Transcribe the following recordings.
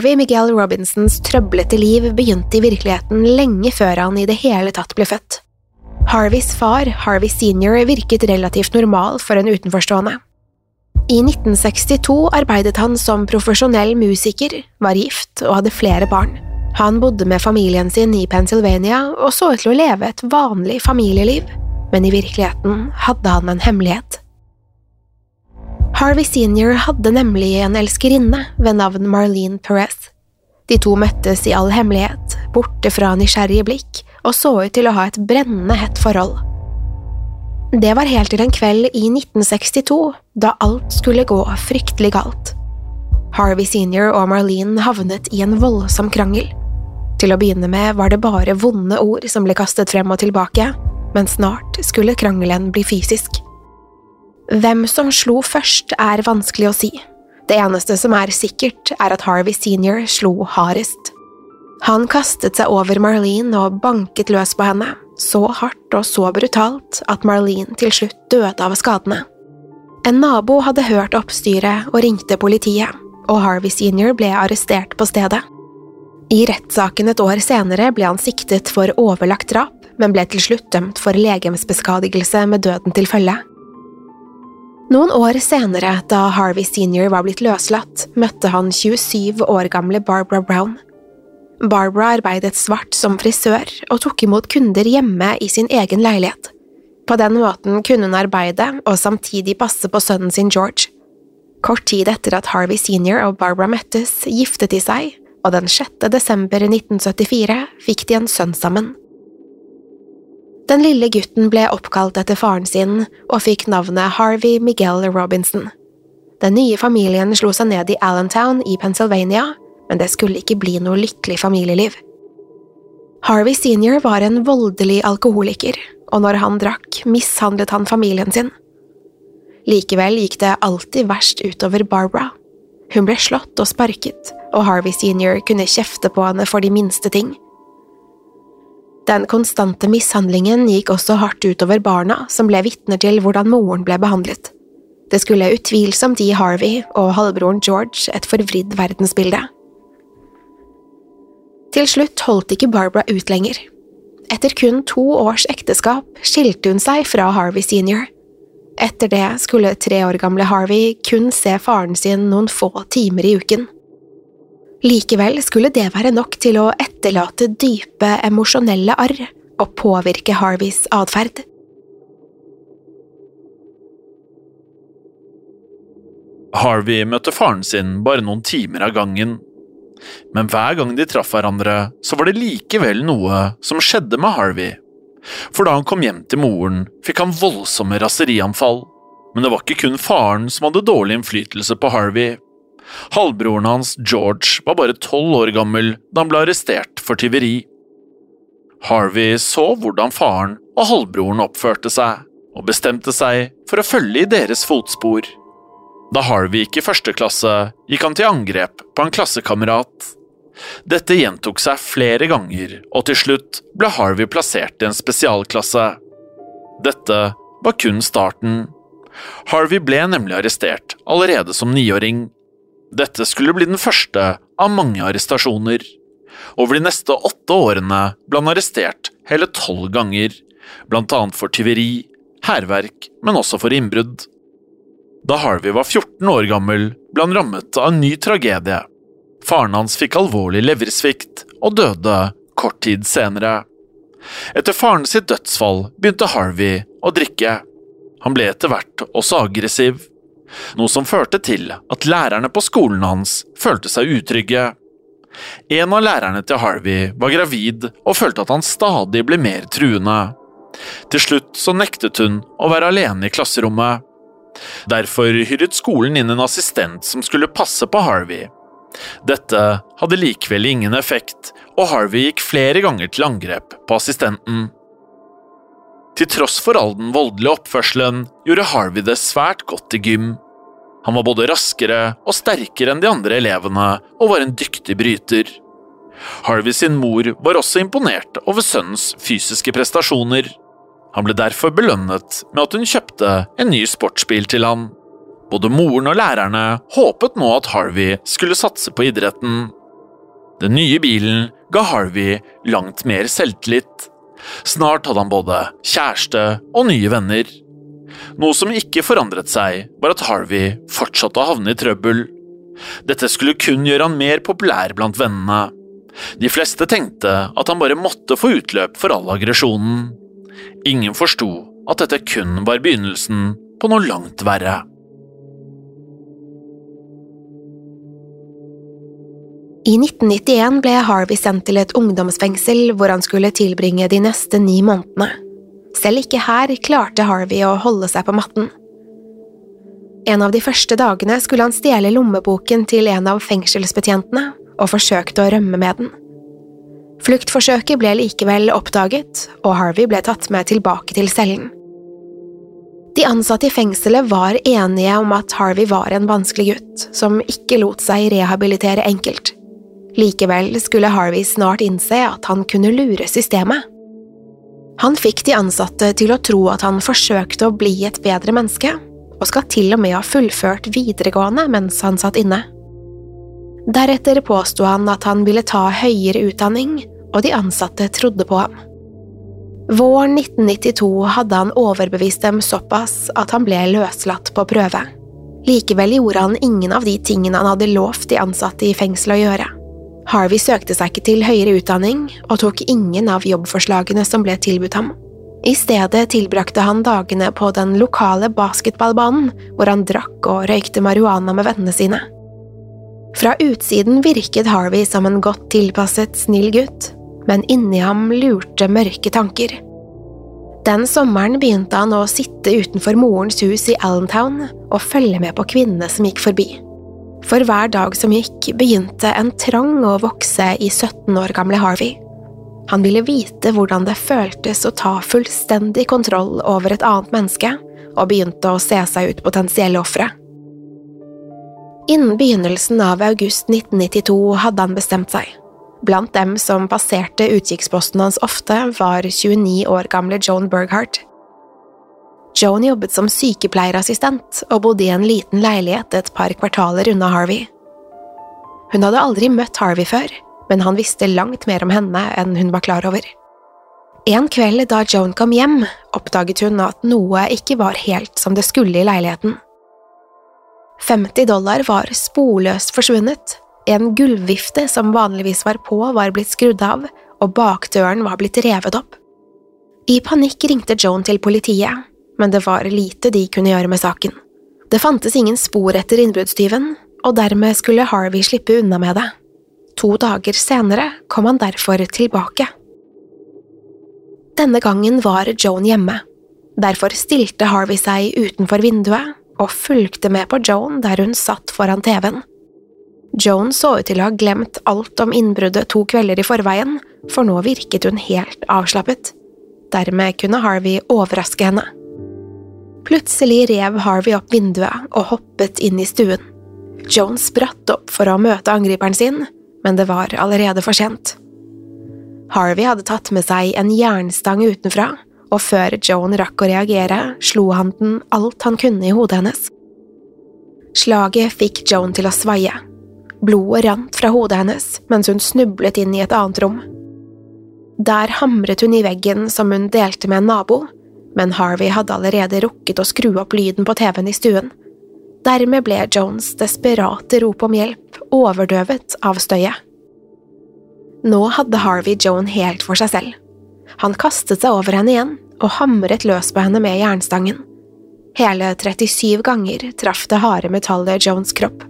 Harvey Miguel Robinsons trøblete liv begynte i virkeligheten lenge før han i det hele tatt ble født. Harveys far, Harvey senior, virket relativt normal for en utenforstående. I 1962 arbeidet han som profesjonell musiker, var gift og hadde flere barn. Han bodde med familien sin i Pennsylvania og så ut til å leve et vanlig familieliv, men i virkeligheten hadde han en hemmelighet. Harvey senior hadde nemlig en elskerinne ved navn Marlene Perez. De to møttes i all hemmelighet, borte fra nysgjerrige blikk, og så ut til å ha et brennende hett forhold. Det var helt til en kveld i 1962, da alt skulle gå fryktelig galt. Harvey senior og Marlene havnet i en voldsom krangel. Til å begynne med var det bare vonde ord som ble kastet frem og tilbake, men snart skulle krangelen bli fysisk. Hvem som slo først, er vanskelig å si. Det eneste som er sikkert, er at Harvey senior slo hardest. Han kastet seg over Marlene og banket løs på henne, så hardt og så brutalt at Marlene til slutt døde av skadene. En nabo hadde hørt oppstyret og ringte politiet, og Harvey senior ble arrestert på stedet. I rettssaken et år senere ble han siktet for overlagt drap, men ble til slutt dømt for legemsbeskadigelse med døden til følge. Noen år senere, da Harvey senior var blitt løslatt, møtte han 27 år gamle Barbara Brown. Barbara arbeidet svart som frisør og tok imot kunder hjemme i sin egen leilighet. På den måten kunne hun arbeide og samtidig passe på sønnen sin George. Kort tid etter at Harvey senior og Barbara møttes, giftet de seg, og den 6. desember 1974 fikk de en sønn sammen. Den lille gutten ble oppkalt etter faren sin og fikk navnet Harvey Miguel Robinson. Den nye familien slo seg ned i Allentown i Pennsylvania, men det skulle ikke bli noe lykkelig familieliv. Harvey senior var en voldelig alkoholiker, og når han drakk, mishandlet han familien sin. Likevel gikk det alltid verst utover Barbara. Hun ble slått og sparket, og Harvey senior kunne kjefte på henne for de minste ting. Den konstante mishandlingen gikk også hardt utover barna, som ble vitner til hvordan moren ble behandlet. Det skulle utvilsomt gi Harvey og halvbroren George et forvridd verdensbilde. Til slutt holdt ikke Barbara ut lenger. Etter kun to års ekteskap skilte hun seg fra Harvey senior. Etter det skulle tre år gamle Harvey kun se faren sin noen få timer i uken. Likevel skulle det være nok til å etterlate dype emosjonelle arr og påvirke Harveys atferd. Harvey møtte faren sin bare noen timer av gangen. Men hver gang de traff hverandre, så var det likevel noe som skjedde med Harvey. For da han kom hjem til moren, fikk han voldsomme raserianfall. Men det var ikke kun faren som hadde dårlig innflytelse på Harvey. Halvbroren hans, George, var bare tolv år gammel da han ble arrestert for tyveri. Harvey så hvordan faren og halvbroren oppførte seg, og bestemte seg for å følge i deres fotspor. Da Harvey gikk i første klasse, gikk han til angrep på en klassekamerat. Dette gjentok seg flere ganger, og til slutt ble Harvey plassert i en spesialklasse. Dette var kun starten. Harvey ble nemlig arrestert allerede som niåring. Dette skulle bli den første av mange arrestasjoner. Over de neste åtte årene ble han arrestert hele tolv ganger, blant annet for tyveri, hærverk, men også for innbrudd. Da Harvey var 14 år gammel, ble han rammet av en ny tragedie. Faren hans fikk alvorlig leversvikt og døde kort tid senere. Etter faren sitt dødsfall begynte Harvey å drikke. Han ble etter hvert også aggressiv, noe som førte til at lærerne på skolen hans følte seg utrygge. En av lærerne til Harvey var gravid og følte at han stadig ble mer truende. Til slutt så nektet hun å være alene i klasserommet. Derfor hyret skolen inn en assistent som skulle passe på Harvey. Dette hadde likevel ingen effekt, og Harvey gikk flere ganger til angrep på assistenten. Til tross for all den voldelige oppførselen gjorde Harvey det svært godt i gym. Han var både raskere og sterkere enn de andre elevene, og var en dyktig bryter. Harvey sin mor var også imponert over sønnens fysiske prestasjoner. Han ble derfor belønnet med at hun kjøpte en ny sportsbil til han. Både moren og lærerne håpet nå at Harvey skulle satse på idretten. Den nye bilen ga Harvey langt mer selvtillit. Snart hadde han både kjæreste og nye venner. Noe som ikke forandret seg, var at Harvey fortsatte å havne i trøbbel. Dette skulle kun gjøre han mer populær blant vennene. De fleste tenkte at han bare måtte få utløp for all aggresjonen. Ingen forsto at dette kun var begynnelsen på noe langt verre. I 1991 ble Harvey sendt til et ungdomsfengsel hvor han skulle tilbringe de neste ni månedene. Selv ikke her klarte Harvey å holde seg på matten. En av de første dagene skulle han stjele lommeboken til en av fengselsbetjentene og forsøkte å rømme med den. Fluktforsøket ble likevel oppdaget, og Harvey ble tatt med tilbake til cellen. De ansatte i fengselet var enige om at Harvey var en vanskelig gutt, som ikke lot seg rehabilitere enkelt. Likevel skulle Harvey snart innse at han kunne lure systemet. Han fikk de ansatte til å tro at han forsøkte å bli et bedre menneske, og skal til og med ha fullført videregående mens han satt inne. Deretter påsto han at han ville ta høyere utdanning, og de ansatte trodde på ham. Våren 1992 hadde han overbevist dem såpass at han ble løslatt på prøve. Likevel gjorde han ingen av de tingene han hadde lovt de ansatte i fengselet å gjøre. Harvey søkte seg ikke til høyere utdanning og tok ingen av jobbforslagene som ble tilbudt ham. I stedet tilbrakte han dagene på den lokale basketballbanen, hvor han drakk og røykte marihuana med vennene sine. Fra utsiden virket Harvey som en godt tilpasset, snill gutt, men inni ham lurte mørke tanker. Den sommeren begynte han å sitte utenfor morens hus i Allentown og følge med på kvinnene som gikk forbi. For hver dag som gikk, begynte en trang å vokse i 17 år gamle Harvey. Han ville vite hvordan det føltes å ta fullstendig kontroll over et annet menneske, og begynte å se seg ut potensielle ofre. Innen begynnelsen av august 1992 hadde han bestemt seg. Blant dem som passerte utkikksposten hans ofte, var 29 år gamle Joan Berghardt. Joan jobbet som sykepleierassistent og bodde i en liten leilighet et par kvartaler unna Harvey. Hun hadde aldri møtt Harvey før, men han visste langt mer om henne enn hun var klar over. En kveld da Joan kom hjem, oppdaget hun at noe ikke var helt som det skulle i leiligheten. 50 dollar var sporløst forsvunnet, en gulvvifte som vanligvis var på, var blitt skrudd av, og bakdøren var blitt revet opp. I panikk ringte Joan til politiet, men det var lite de kunne gjøre med saken. Det fantes ingen spor etter innbruddstyven, og dermed skulle Harvey slippe unna med det. To dager senere kom han derfor tilbake. Denne gangen var Joan hjemme. Derfor stilte Harvey seg utenfor vinduet og fulgte med på Joan der hun satt foran TV-en. Joan så ut til å ha glemt alt om innbruddet to kvelder i forveien, for nå virket hun helt avslappet. Dermed kunne Harvey overraske henne. Plutselig rev Harvey opp vinduet og hoppet inn i stuen. Joan spratt opp for å møte angriperen sin, men det var allerede for sent. Harvey hadde tatt med seg en jernstang utenfra, og før Joan rakk å reagere, slo han den alt han kunne i hodet hennes. Slaget fikk Joan til å svaie. Blodet rant fra hodet hennes mens hun snublet inn i et annet rom. Der hamret hun i veggen som hun delte med en nabo, men Harvey hadde allerede rukket å skru opp lyden på TV-en i stuen. Dermed ble Jones desperate rop om hjelp overdøvet av støyet. Nå hadde Harvey Joan helt for seg selv. Han kastet seg over henne igjen og hamret løs på henne med jernstangen. Hele 37 ganger traff det harde metallet Jones kropp.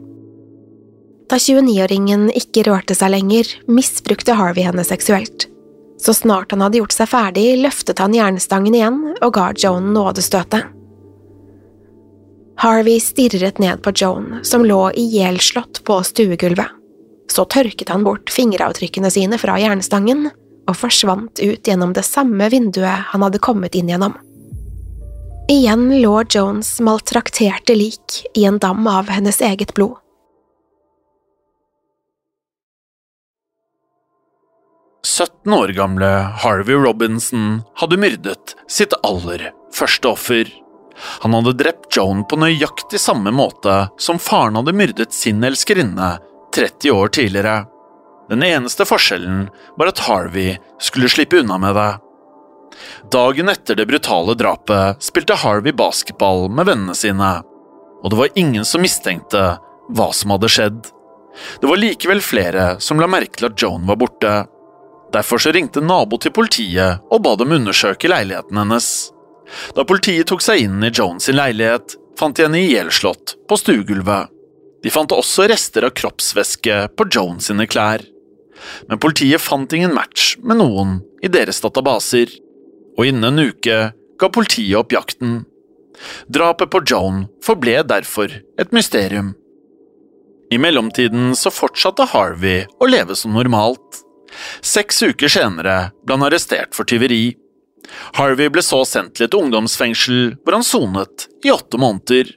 Da 29-åringen ikke rørte seg lenger, misbrukte Harvey henne seksuelt. Så snart han hadde gjort seg ferdig, løftet han jernstangen igjen og ga Joan nådestøtet. Harvey stirret ned på Joan, som lå ihjelslått på stuegulvet. Så tørket han bort fingeravtrykkene sine fra jernstangen og forsvant ut gjennom det samme vinduet han hadde kommet inn gjennom. Igjen lå Jones maltrakterte lik i en dam av hennes eget blod. 17 år gamle Harvey Robinson hadde myrdet sitt aller første offer. Han hadde drept Joan på nøyaktig samme måte som faren hadde myrdet sin elskerinne 30 år tidligere. Den eneste forskjellen var at Harvey skulle slippe unna med det. Dagen etter det brutale drapet spilte Harvey basketball med vennene sine, og det var ingen som mistenkte hva som hadde skjedd. Det var likevel flere som la merke til at Joan var borte. Derfor så ringte nabo til politiet og ba dem undersøke leiligheten hennes. Da politiet tok seg inn i Jones sin leilighet, fant de henne ihjelslått på stuegulvet. De fant også rester av kroppsvæske på Jones sine klær. Men politiet fant ingen match med noen i deres databaser, og innen en uke ga politiet opp jakten. Drapet på Joan forble derfor et mysterium. I mellomtiden så fortsatte Harvey å leve som normalt. Seks uker senere ble han arrestert for tyveri. Harvey ble så sendt til et ungdomsfengsel hvor han sonet i åtte måneder.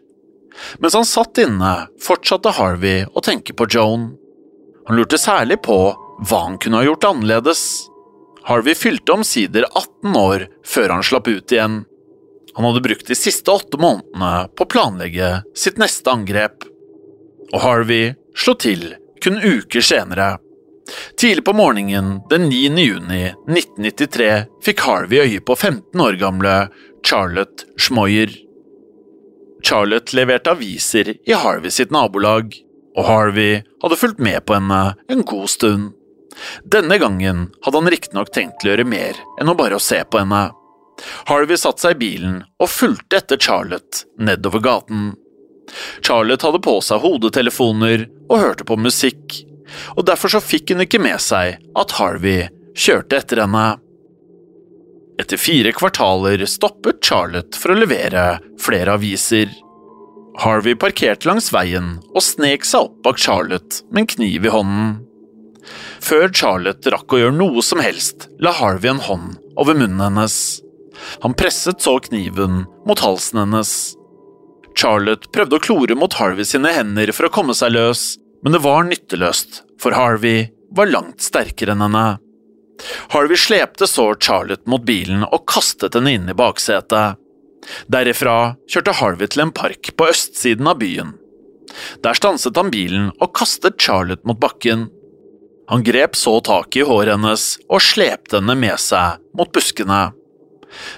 Mens han satt inne, fortsatte Harvey å tenke på Joan. Han lurte særlig på hva han kunne ha gjort annerledes. Harvey fylte omsider 18 år før han slapp ut igjen. Han hadde brukt de siste åtte månedene på å planlegge sitt neste angrep. Og Harvey slo til kun uker senere. Tidlig på morgenen den 9. juni 1993 fikk Harvey øye på 15 år gamle Charlotte Schmoyer. Charlotte leverte aviser i Harvey sitt nabolag, og Harvey hadde fulgt med på henne en god stund. Denne gangen hadde han riktignok tenkt å gjøre mer enn å bare å se på henne. Harvey satte seg i bilen og fulgte etter Charlotte nedover gaten. Charlotte hadde på seg hodetelefoner og hørte på musikk, og derfor så fikk hun ikke med seg at Harvey kjørte etter henne. Etter fire kvartaler stoppet Charlotte for å levere flere aviser. Harvey parkerte langs veien og snek seg opp bak Charlotte med en kniv i hånden. Før Charlotte rakk å gjøre noe som helst, la Harvey en hånd over munnen hennes. Han presset så kniven mot halsen hennes. Charlotte prøvde å klore mot Harvey sine hender for å komme seg løs, men det var nytteløst, for Harvey var langt sterkere enn henne. Harvey slepte så Charlotte mot bilen og kastet henne inn i baksetet. Derifra kjørte Harvey til en park på østsiden av byen. Der stanset han bilen og kastet Charlotte mot bakken. Han grep så tak i håret hennes og slepte henne med seg mot buskene.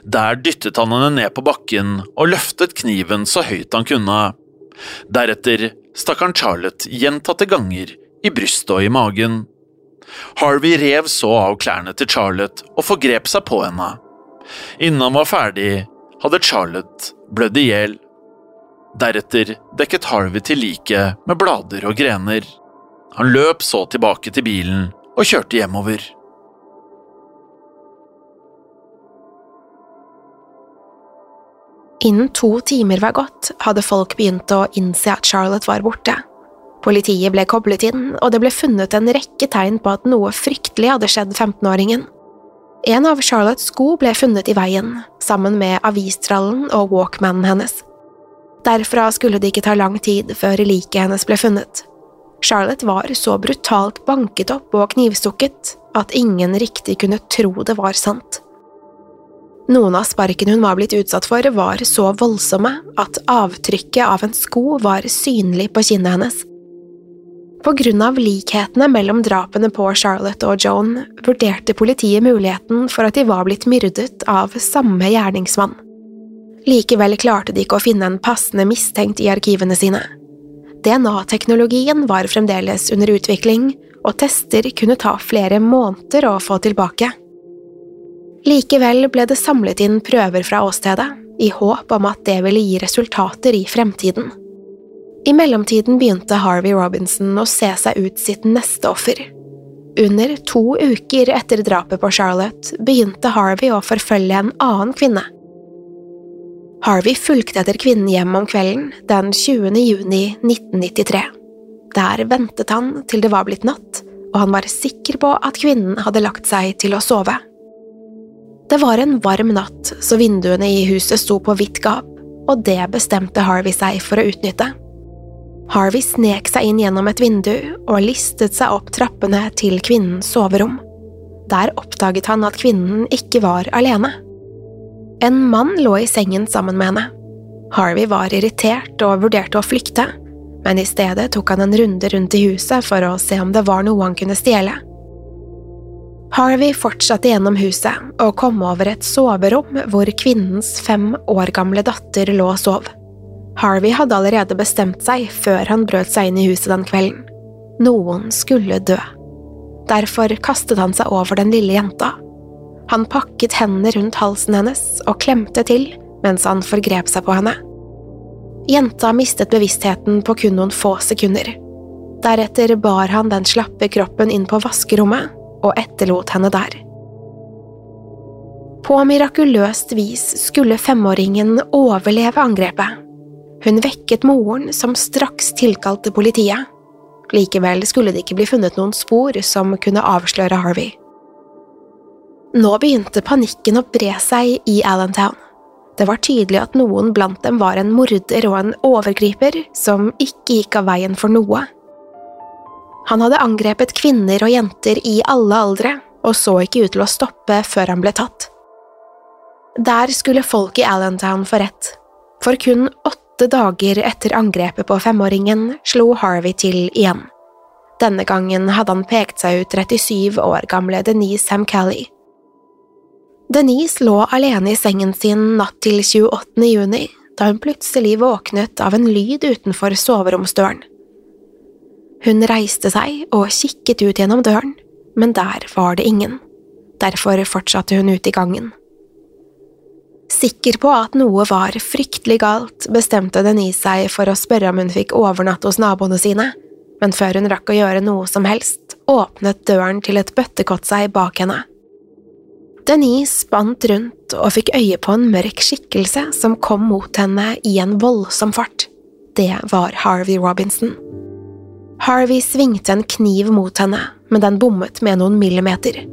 Der dyttet han henne ned på bakken og løftet kniven så høyt han kunne. Deretter stakk han Charlotte gjentatte ganger i brystet og i magen. Harvey rev så av klærne til Charlotte og forgrep seg på henne. Innen han var ferdig, hadde Charlotte blødd i hjel. Deretter dekket Harvey til liket med blader og grener. Han løp så tilbake til bilen og kjørte hjemover. Innen to timer var gått, hadde folk begynt å innse at Charlotte var borte. Politiet ble koblet inn, og det ble funnet en rekke tegn på at noe fryktelig hadde skjedd 15-åringen. En av Charlottes sko ble funnet i veien, sammen med avistrallen og walkmanen hennes. Derfra skulle det ikke ta lang tid før liket hennes ble funnet. Charlotte var så brutalt banket opp og knivstukket at ingen riktig kunne tro det var sant. Noen av sparkene hun var blitt utsatt for, var så voldsomme at avtrykket av en sko var synlig på kinnet hennes. På grunn av likhetene mellom drapene på Charlotte og Joan vurderte politiet muligheten for at de var blitt myrdet av samme gjerningsmann. Likevel klarte de ikke å finne en passende mistenkt i arkivene sine. DNA-teknologien var fremdeles under utvikling, og tester kunne ta flere måneder å få tilbake. Likevel ble det samlet inn prøver fra åstedet, i håp om at det ville gi resultater i fremtiden. I mellomtiden begynte Harvey Robinson å se seg ut sitt neste offer. Under to uker etter drapet på Charlotte begynte Harvey å forfølge en annen kvinne. Harvey fulgte etter kvinnen hjem om kvelden den 20. juni 1993. Der ventet han til det var blitt natt, og han var sikker på at kvinnen hadde lagt seg til å sove. Det var en varm natt, så vinduene i huset sto på vidt gap, og det bestemte Harvey seg for å utnytte. Harvey snek seg inn gjennom et vindu og listet seg opp trappene til kvinnens soverom. Der oppdaget han at kvinnen ikke var alene. En mann lå i sengen sammen med henne. Harvey var irritert og vurderte å flykte, men i stedet tok han en runde rundt i huset for å se om det var noe han kunne stjele. Harvey fortsatte gjennom huset og kom over et soverom hvor kvinnens fem år gamle datter lå og sov. Harvey hadde allerede bestemt seg før han brøt seg inn i huset den kvelden. Noen skulle dø. Derfor kastet han seg over den lille jenta han pakket hendene rundt halsen hennes og klemte til mens han forgrep seg på henne. Jenta mistet bevisstheten på kun noen få sekunder. Deretter bar han den slappe kroppen inn på vaskerommet og etterlot henne der. På mirakuløst vis skulle femåringen overleve angrepet. Hun vekket moren, som straks tilkalte politiet. Likevel skulle det ikke bli funnet noen spor som kunne avsløre Harvey. Nå begynte panikken å bre seg i Allentown. Det var tydelig at noen blant dem var en morder og en overgriper som ikke gikk av veien for noe. Han hadde angrepet kvinner og jenter i alle aldre, og så ikke ut til å stoppe før han ble tatt. Der skulle folk i Allentown få rett, for kun åtte dager etter angrepet på femåringen slo Harvey til igjen. Denne gangen hadde han pekt seg ut 37 år gamle Denise Hamcally. Denise lå alene i sengen sin natt til 28. juni da hun plutselig våknet av en lyd utenfor soveromsdøren. Hun reiste seg og kikket ut gjennom døren, men der var det ingen. Derfor fortsatte hun ut i gangen. Sikker på at noe var fryktelig galt, bestemte Denise seg for å spørre om hun fikk overnatte hos naboene sine, men før hun rakk å gjøre noe som helst, åpnet døren til et bøttekott seg bak henne. Denise spant rundt og fikk øye på en mørk skikkelse som kom mot henne i en voldsom fart. Det var Harvey Robinson. Harvey svingte en kniv mot henne, men den bommet med noen millimeter.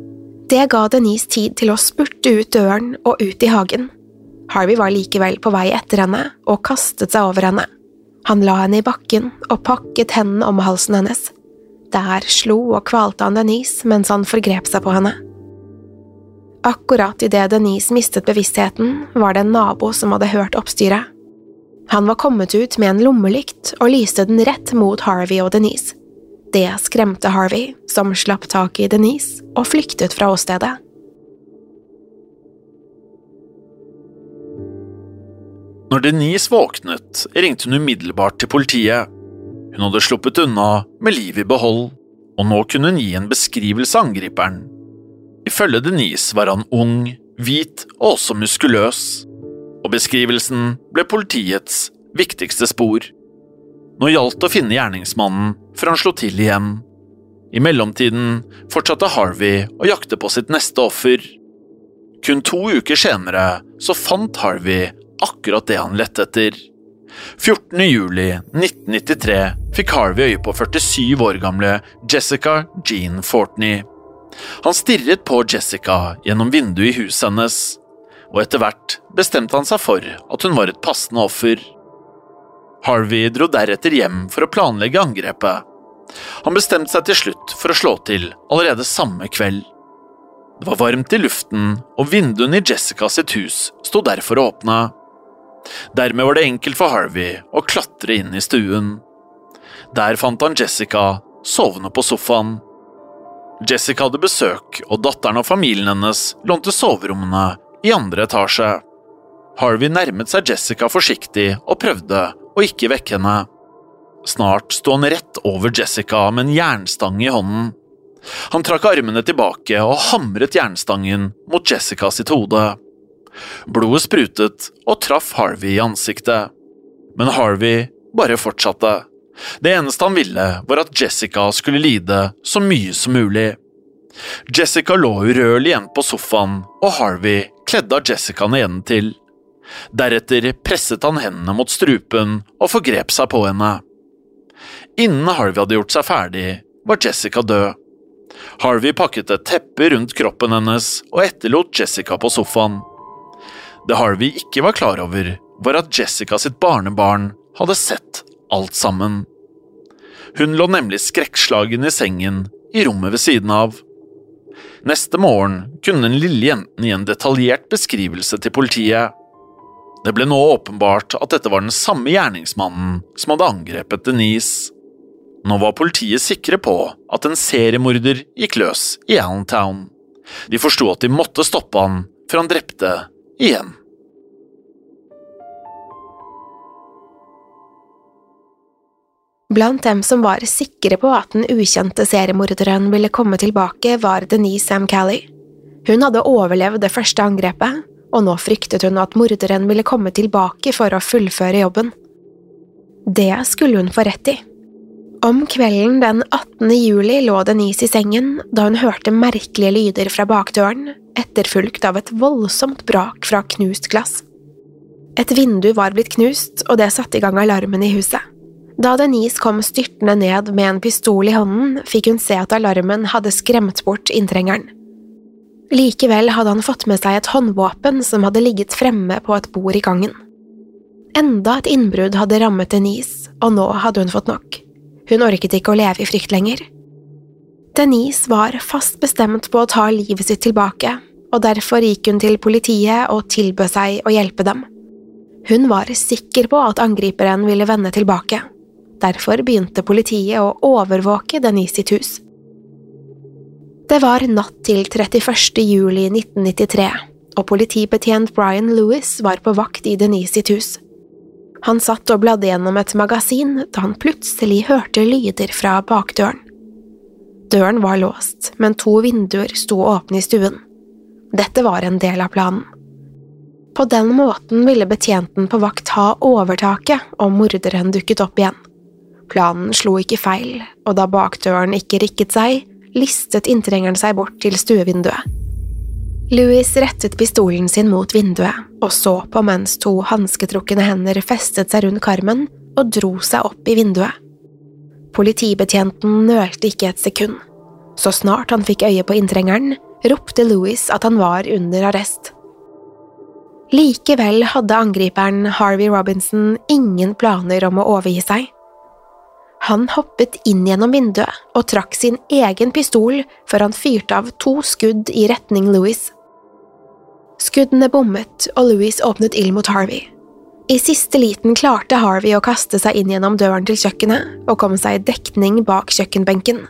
Det ga Denise tid til å spurte ut døren og ut i hagen. Harvey var likevel på vei etter henne og kastet seg over henne. Han la henne i bakken og pakket hendene om halsen hennes. Der slo og kvalte han Denise mens han forgrep seg på henne. Akkurat idet Denise mistet bevisstheten, var det en nabo som hadde hørt oppstyret. Han var kommet ut med en lommelykt og lyste den rett mot Harvey og Denise. Det skremte Harvey, som slapp tak i Denise og flyktet fra åstedet. Når Denise våknet, ringte hun umiddelbart til politiet. Hun hadde sluppet unna med livet i behold, og nå kunne hun gi en beskrivelse av angriperen. Ifølge Denise var han ung, hvit og også muskuløs, og beskrivelsen ble politiets viktigste spor. Nå gjaldt det å finne gjerningsmannen før han slo til igjen. I mellomtiden fortsatte Harvey å jakte på sitt neste offer. Kun to uker senere så fant Harvey akkurat det han lette etter. 14. juli 1993 fikk Harvey øye på 47 år gamle Jessica Jean Fortney. Han stirret på Jessica gjennom vinduet i huset hennes, og etter hvert bestemte han seg for at hun var et passende offer. Harvey dro deretter hjem for å planlegge angrepet. Han bestemte seg til slutt for å slå til allerede samme kveld. Det var varmt i luften, og vinduene i Jessica sitt hus sto derfor åpne. Dermed var det enkelt for Harvey å klatre inn i stuen. Der fant han Jessica sovende på sofaen. Jessica hadde besøk, og datteren og familien hennes lånte soverommene i andre etasje. Harvey nærmet seg Jessica forsiktig og prøvde å ikke vekke henne. Snart sto han rett over Jessica med en jernstang i hånden. Han trakk armene tilbake og hamret jernstangen mot Jessica sitt hode. Blodet sprutet og traff Harvey i ansiktet. Men Harvey bare fortsatte. Det eneste han ville, var at Jessica skulle lide så mye som mulig. Jessica lå urørlig igjen på sofaen, og Harvey kledde av Jessica til Deretter presset han hendene mot strupen og forgrep seg på henne. Innen Harvey hadde gjort seg ferdig, var Jessica død. Harvey pakket et teppe rundt kroppen hennes og etterlot Jessica på sofaen. Det Harvey ikke var klar over, var at Jessica sitt barnebarn hadde sett alt sammen. Hun lå nemlig skrekkslagen i sengen i rommet ved siden av. Neste morgen kunne den lille jenten gi en detaljert beskrivelse til politiet. Det ble nå åpenbart at dette var den samme gjerningsmannen som hadde angrepet Denise. Nå var politiet sikre på at en seriemorder gikk løs i Allentown. De forsto at de måtte stoppe han for han drepte igjen. Blant dem som var sikre på at den ukjente seriemorderen ville komme tilbake, var Denise M. Cally. Hun hadde overlevd det første angrepet, og nå fryktet hun at morderen ville komme tilbake for å fullføre jobben. Det skulle hun få rett i. Om kvelden den 18. juli lå Denise i sengen da hun hørte merkelige lyder fra bakdøren, etterfulgt av et voldsomt brak fra knust glass. Et vindu var blitt knust, og det satte i gang alarmen i huset. Da Denise kom styrtende ned med en pistol i hånden, fikk hun se at alarmen hadde skremt bort inntrengeren. Likevel hadde han fått med seg et håndvåpen som hadde ligget fremme på et bord i gangen. Enda et innbrudd hadde rammet Denise, og nå hadde hun fått nok. Hun orket ikke å leve i frykt lenger. Denise var fast bestemt på å ta livet sitt tilbake, og derfor gikk hun til politiet og tilbød seg å hjelpe dem. Hun var sikker på at angriperen ville vende tilbake. Derfor begynte politiet å overvåke Denise sitt hus. Det var natt til 31. juli 1993, og politibetjent Brian Lewis var på vakt i Denise sitt hus. Han satt og bladde gjennom et magasin da han plutselig hørte lyder fra bakdøren. Døren var låst, men to vinduer sto åpne i stuen. Dette var en del av planen. På den måten ville betjenten på vakt ha overtaket om morderen dukket opp igjen. Planen slo ikke feil, og da bakdøren ikke rikket seg, listet inntrengeren seg bort til stuevinduet. Louis rettet pistolen sin mot vinduet og så på mens to hansketrukne hender festet seg rundt karmen og dro seg opp i vinduet. Politibetjenten nølte ikke et sekund. Så snart han fikk øye på inntrengeren, ropte Louis at han var under arrest. Likevel hadde angriperen Harvey Robinson ingen planer om å overgi seg. Han hoppet inn gjennom vinduet og trakk sin egen pistol før han fyrte av to skudd i retning Louis. Skuddene bommet, og Louis åpnet ild mot Harvey. I siste liten klarte Harvey å kaste seg inn gjennom døren til kjøkkenet og komme seg i dekning bak kjøkkenbenken.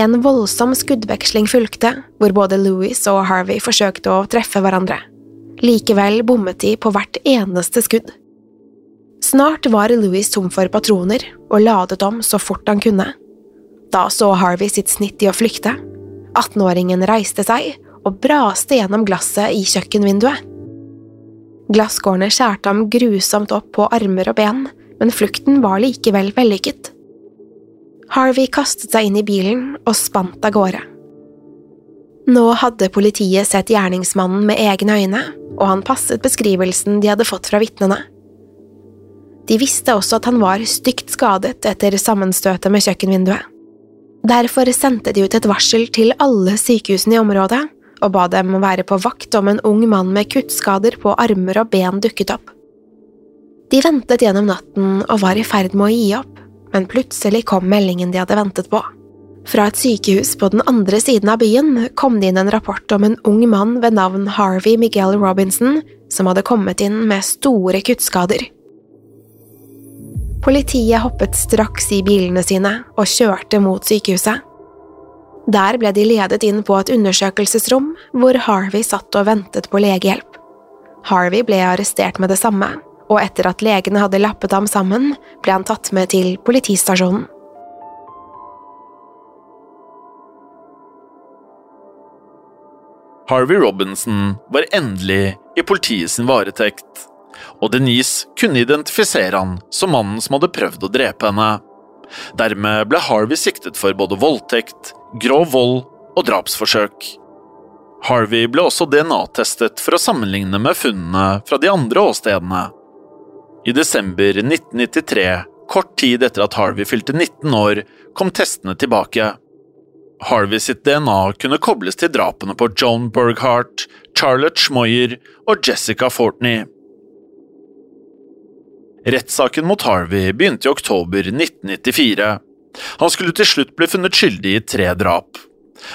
En voldsom skuddveksling fulgte, hvor både Louis og Harvey forsøkte å treffe hverandre. Likevel bommet de på hvert eneste skudd. Snart var Louis tom for patroner og ladet om så fort han kunne. Da så Harvey sitt snitt i å flykte. 18-åringen reiste seg og braste gjennom glasset i kjøkkenvinduet. Glasskårene skjærte ham grusomt opp på armer og ben, men flukten var likevel vellykket. Harvey kastet seg inn i bilen og spant av gårde. Nå hadde politiet sett gjerningsmannen med egne øyne, og han passet beskrivelsen de hadde fått fra vitnene. De visste også at han var stygt skadet etter sammenstøtet med kjøkkenvinduet. Derfor sendte de ut et varsel til alle sykehusene i området og ba dem være på vakt om en ung mann med kuttskader på armer og ben dukket opp. De ventet gjennom natten og var i ferd med å gi opp, men plutselig kom meldingen de hadde ventet på. Fra et sykehus på den andre siden av byen kom det inn en rapport om en ung mann ved navn Harvey Miguel Robinson som hadde kommet inn med store kuttskader. Politiet hoppet straks i bilene sine og kjørte mot sykehuset. Der ble de ledet inn på et undersøkelsesrom hvor Harvey satt og ventet på legehjelp. Harvey ble arrestert med det samme, og etter at legene hadde lappet ham sammen, ble han tatt med til politistasjonen. Harvey Robinson var endelig i politiets varetekt, og Denise kunne identifisere han som mannen som hadde prøvd å drepe henne. Dermed ble Harvey siktet for både voldtekt, grov vold og drapsforsøk. Harvey ble også DNA-testet for å sammenligne med funnene fra de andre åstedene. I desember 1993, kort tid etter at Harvey fylte 19 år, kom testene tilbake. Harvey sitt DNA kunne kobles til drapene på Joan Burghardt, Charlotte Schmoyer og Jessica Fortney. Rettssaken mot Harvey begynte i oktober 1994. Han skulle til slutt bli funnet skyldig i tre drap.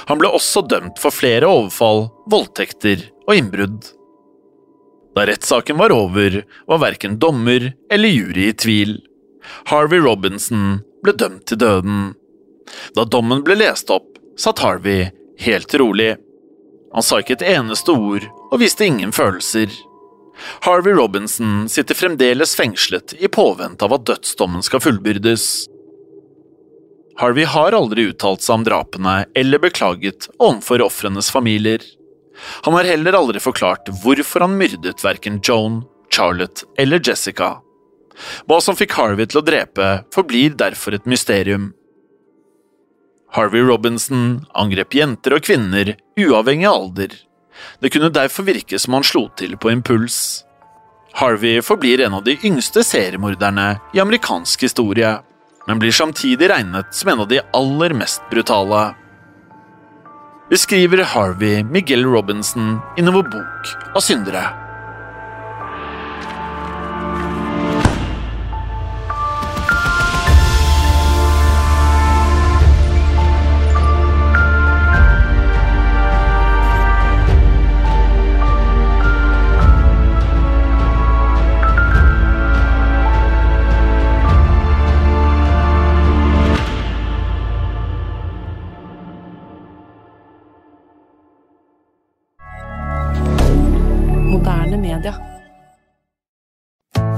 Han ble også dømt for flere overfall, voldtekter og innbrudd. Da rettssaken var over, var verken dommer eller jury i tvil. Harvey Robinson ble dømt til døden. Da dommen ble lest opp, satt Harvey helt rolig. Han sa ikke et eneste ord og viste ingen følelser. Harvey Robinson sitter fremdeles fengslet i påvente av at dødsdommen skal fullbyrdes. Harvey har aldri uttalt seg om drapene eller beklaget overfor ofrenes familier. Han har heller aldri forklart hvorfor han myrdet verken Joan, Charlotte eller Jessica. Hva som fikk Harvey til å drepe, forblir derfor et mysterium. Harvey Robinson angrep jenter og kvinner uavhengig av alder. Det kunne derfor virke som han slo til på impuls. Harvey forblir en av de yngste seriemorderne i amerikansk historie, men blir samtidig regnet som en av de aller mest brutale. Vi skriver Harvey Miguel Robinson i noe bok av syndere.